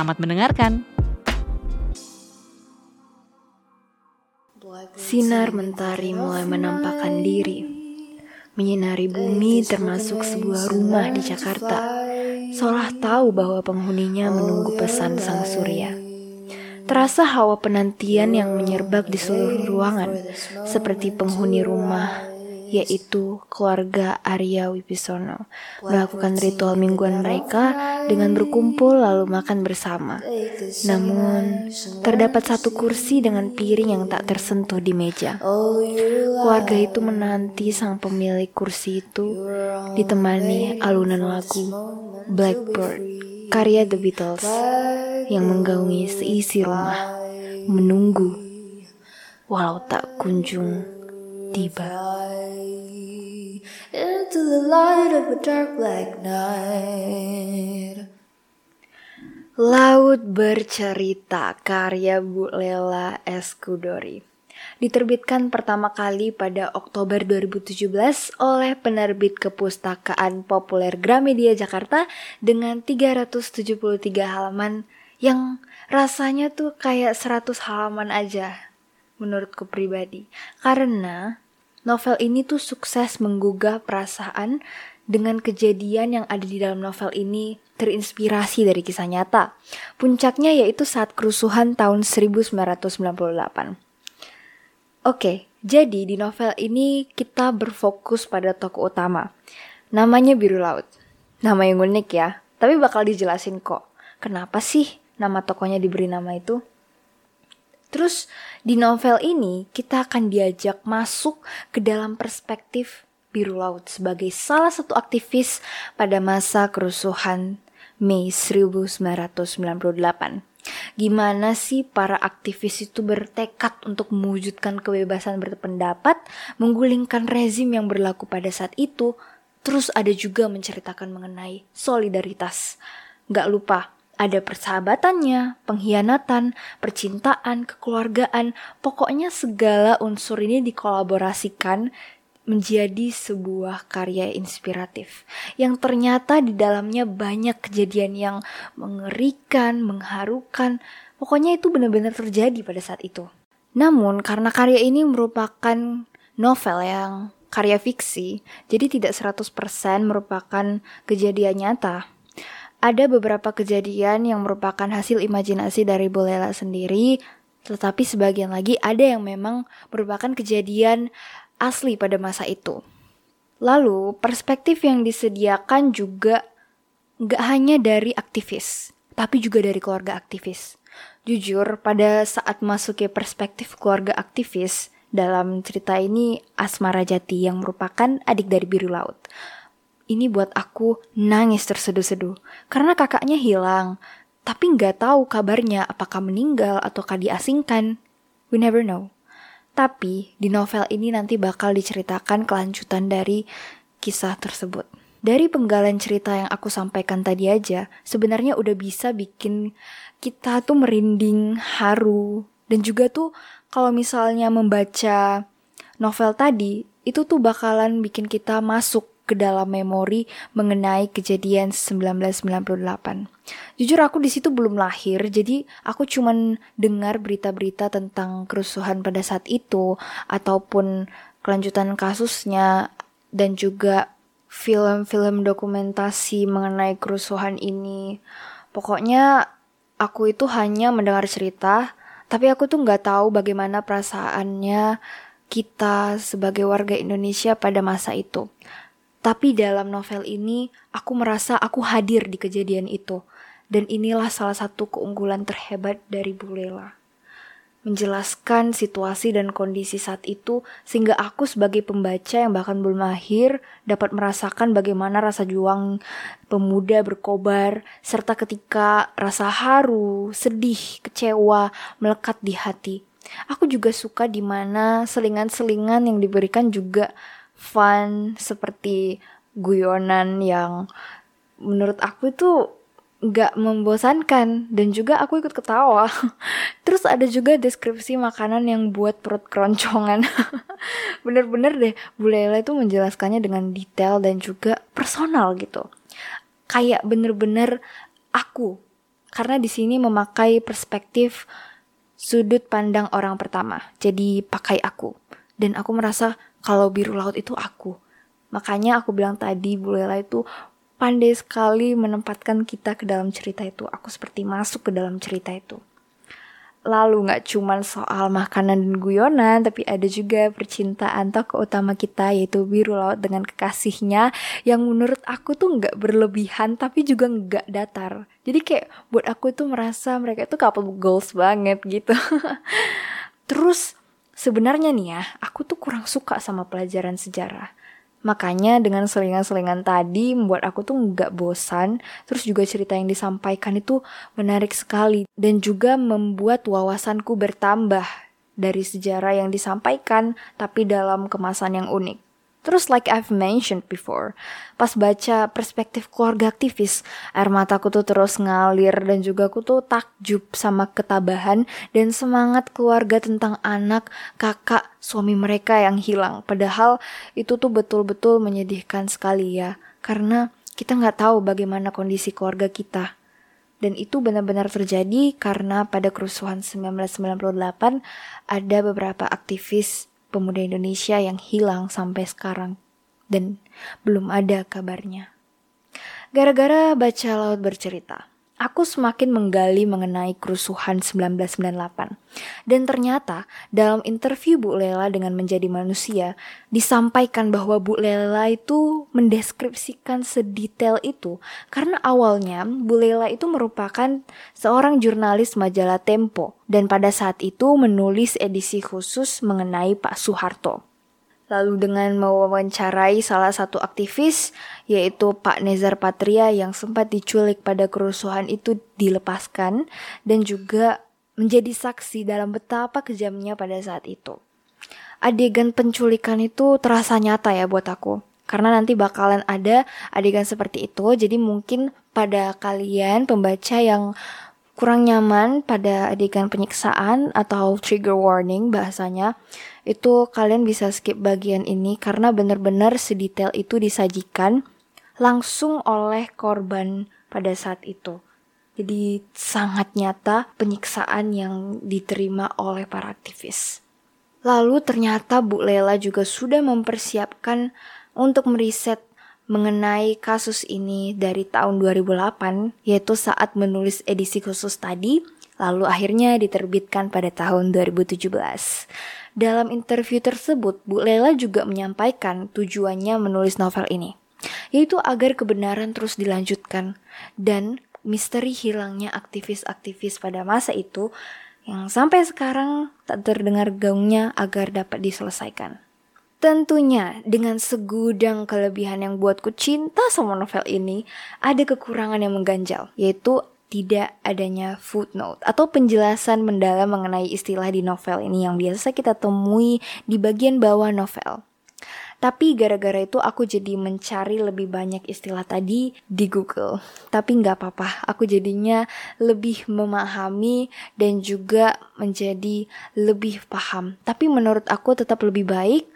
Selamat mendengarkan. Sinar mentari mulai menampakkan diri, menyinari bumi termasuk sebuah rumah di Jakarta, seolah tahu bahwa penghuninya menunggu pesan sang surya. Terasa hawa penantian yang menyerbak di seluruh ruangan, seperti penghuni rumah yaitu keluarga Arya Wibisono, melakukan ritual mingguan mereka dengan berkumpul lalu makan bersama. Namun, terdapat satu kursi dengan piring yang tak tersentuh di meja. Keluarga itu menanti sang pemilik kursi itu ditemani alunan lagu Blackbird, karya The Beatles, yang menggaungi seisi rumah, menunggu walau tak kunjung tiba. Laut bercerita karya Bu Lela Eskudori diterbitkan pertama kali pada Oktober 2017 oleh penerbit Kepustakaan Populer Gramedia Jakarta dengan 373 halaman yang rasanya tuh kayak 100 halaman aja menurutku pribadi. Karena novel ini tuh sukses menggugah perasaan dengan kejadian yang ada di dalam novel ini terinspirasi dari kisah nyata. Puncaknya yaitu saat kerusuhan tahun 1998. Oke, jadi di novel ini kita berfokus pada tokoh utama. Namanya Biru Laut. Nama yang unik ya, tapi bakal dijelasin kok. Kenapa sih nama tokohnya diberi nama itu? Terus di novel ini kita akan diajak masuk ke dalam perspektif Biru Laut sebagai salah satu aktivis pada masa kerusuhan Mei 1998. Gimana sih para aktivis itu bertekad untuk mewujudkan kebebasan berpendapat, menggulingkan rezim yang berlaku pada saat itu, terus ada juga menceritakan mengenai solidaritas. Gak lupa, ada persahabatannya, pengkhianatan, percintaan, kekeluargaan, pokoknya segala unsur ini dikolaborasikan menjadi sebuah karya inspiratif yang ternyata di dalamnya banyak kejadian yang mengerikan, mengharukan. Pokoknya itu benar-benar terjadi pada saat itu. Namun karena karya ini merupakan novel yang karya fiksi, jadi tidak 100% merupakan kejadian nyata. Ada beberapa kejadian yang merupakan hasil imajinasi dari Bolela sendiri, tetapi sebagian lagi ada yang memang merupakan kejadian asli pada masa itu. Lalu, perspektif yang disediakan juga nggak hanya dari aktivis, tapi juga dari keluarga aktivis. Jujur, pada saat masuk ke perspektif keluarga aktivis, dalam cerita ini Asmara Jati yang merupakan adik dari Biru Laut. Ini buat aku nangis terseduh-seduh, karena kakaknya hilang, tapi nggak tahu kabarnya apakah meninggal ataukah diasingkan. We never know. Tapi di novel ini nanti bakal diceritakan kelanjutan dari kisah tersebut. Dari penggalan cerita yang aku sampaikan tadi aja, sebenarnya udah bisa bikin kita tuh merinding, haru, dan juga tuh kalau misalnya membaca novel tadi, itu tuh bakalan bikin kita masuk ke dalam memori mengenai kejadian 1998. Jujur aku di situ belum lahir, jadi aku cuman dengar berita-berita tentang kerusuhan pada saat itu ataupun kelanjutan kasusnya dan juga film-film dokumentasi mengenai kerusuhan ini. Pokoknya aku itu hanya mendengar cerita, tapi aku tuh nggak tahu bagaimana perasaannya kita sebagai warga Indonesia pada masa itu. Tapi dalam novel ini, aku merasa aku hadir di kejadian itu. Dan inilah salah satu keunggulan terhebat dari Bu Lela. menjelaskan situasi dan kondisi saat itu sehingga aku sebagai pembaca yang bahkan belum lahir dapat merasakan bagaimana rasa juang pemuda berkobar serta ketika rasa haru, sedih, kecewa melekat di hati. Aku juga suka di mana selingan-selingan yang diberikan juga fun seperti guyonan yang menurut aku itu nggak membosankan dan juga aku ikut ketawa. Terus ada juga deskripsi makanan yang buat perut keroncongan. Bener-bener deh, Bu Lela itu menjelaskannya dengan detail dan juga personal gitu. Kayak bener-bener aku. Karena di sini memakai perspektif sudut pandang orang pertama. Jadi pakai aku. Dan aku merasa kalau biru laut itu aku. Makanya aku bilang tadi Bu Lela itu pandai sekali menempatkan kita ke dalam cerita itu. Aku seperti masuk ke dalam cerita itu. Lalu gak cuma soal makanan dan guyonan, tapi ada juga percintaan tokoh utama kita yaitu biru laut dengan kekasihnya yang menurut aku tuh gak berlebihan tapi juga gak datar. Jadi kayak buat aku itu merasa mereka itu couple goals banget gitu. Terus sebenarnya nih ya, aku tuh kurang suka sama pelajaran sejarah. Makanya dengan selingan-selingan tadi membuat aku tuh nggak bosan, terus juga cerita yang disampaikan itu menarik sekali dan juga membuat wawasanku bertambah dari sejarah yang disampaikan tapi dalam kemasan yang unik. Terus like I've mentioned before, pas baca perspektif keluarga aktivis, air mataku tuh terus ngalir dan juga aku tuh takjub sama ketabahan dan semangat keluarga tentang anak, kakak, suami mereka yang hilang. Padahal itu tuh betul-betul menyedihkan sekali ya, karena kita nggak tahu bagaimana kondisi keluarga kita. Dan itu benar-benar terjadi karena pada kerusuhan 1998 ada beberapa aktivis pemuda Indonesia yang hilang sampai sekarang dan belum ada kabarnya. Gara-gara baca laut bercerita, aku semakin menggali mengenai kerusuhan 1998. Dan ternyata dalam interview Bu Lela dengan Menjadi Manusia, disampaikan bahwa Bu Lela itu mendeskripsikan sedetail itu. Karena awalnya Bu Lela itu merupakan seorang jurnalis majalah Tempo. Dan pada saat itu menulis edisi khusus mengenai Pak Soeharto lalu dengan mewawancarai salah satu aktivis yaitu Pak Nezar Patria yang sempat diculik pada kerusuhan itu dilepaskan dan juga menjadi saksi dalam betapa kejamnya pada saat itu. Adegan penculikan itu terasa nyata ya buat aku. Karena nanti bakalan ada adegan seperti itu, jadi mungkin pada kalian pembaca yang kurang nyaman pada adegan penyiksaan atau trigger warning bahasanya, itu kalian bisa skip bagian ini karena benar-benar sedetail itu disajikan langsung oleh korban pada saat itu. Jadi sangat nyata penyiksaan yang diterima oleh para aktivis. Lalu ternyata Bu Lela juga sudah mempersiapkan untuk meriset mengenai kasus ini dari tahun 2008, yaitu saat menulis edisi khusus tadi, lalu akhirnya diterbitkan pada tahun 2017. Dalam interview tersebut, Bu Lela juga menyampaikan tujuannya menulis novel ini, yaitu agar kebenaran terus dilanjutkan dan misteri hilangnya aktivis-aktivis pada masa itu yang sampai sekarang tak terdengar gaungnya agar dapat diselesaikan. Tentunya dengan segudang kelebihan yang buatku cinta sama novel ini, ada kekurangan yang mengganjal, yaitu tidak adanya footnote atau penjelasan mendalam mengenai istilah di novel ini yang biasa kita temui di bagian bawah novel. Tapi gara-gara itu aku jadi mencari lebih banyak istilah tadi di Google. Tapi nggak apa-apa, aku jadinya lebih memahami dan juga menjadi lebih paham. Tapi menurut aku tetap lebih baik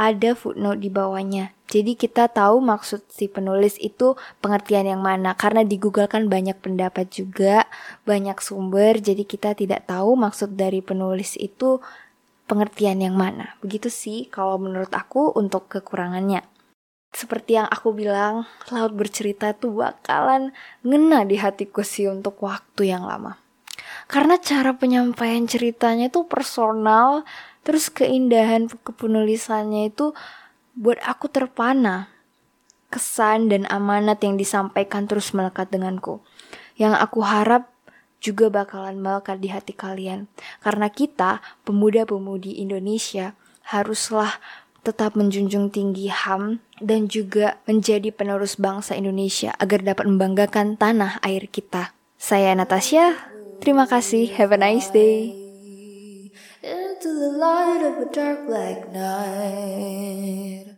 ada footnote di bawahnya. Jadi kita tahu maksud si penulis itu pengertian yang mana karena di Google kan banyak pendapat juga, banyak sumber jadi kita tidak tahu maksud dari penulis itu pengertian yang mana. Begitu sih kalau menurut aku untuk kekurangannya. Seperti yang aku bilang, laut bercerita tuh bakalan ngena di hatiku sih untuk waktu yang lama. Karena cara penyampaian ceritanya itu personal, Terus keindahan kepenulisannya itu buat aku terpana. Kesan dan amanat yang disampaikan terus melekat denganku. Yang aku harap juga bakalan melekat di hati kalian. Karena kita, pemuda-pemudi Indonesia, haruslah tetap menjunjung tinggi HAM dan juga menjadi penerus bangsa Indonesia agar dapat membanggakan tanah air kita. Saya Natasha, terima kasih. Have a nice day. Into the light of a dark black night.